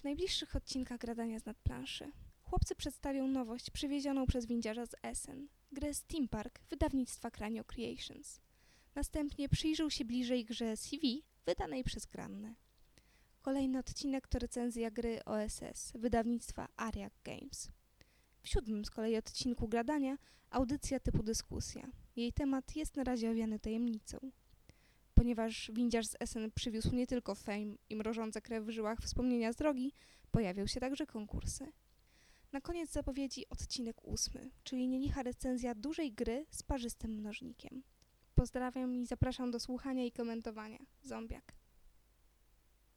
W najbliższych odcinkach Gradania z nadplanszy chłopcy przedstawią nowość przywiezioną przez windziarza z Essen, grę Steam Park wydawnictwa Cranio Creations. Następnie przyjrzą się bliżej grze CV wydanej przez Grannę. Kolejny odcinek to recenzja gry OSS wydawnictwa Ariak Games. W siódmym z kolei odcinku Gradania audycja typu dyskusja. Jej temat jest na razie owiany tajemnicą. Ponieważ windziarz z Essen przywiózł nie tylko fame i mrożące krew w żyłach wspomnienia z drogi, pojawią się także konkursy. Na koniec zapowiedzi odcinek ósmy, czyli nielicha recenzja dużej gry z parzystym mnożnikiem. Pozdrawiam i zapraszam do słuchania i komentowania. Zombiak.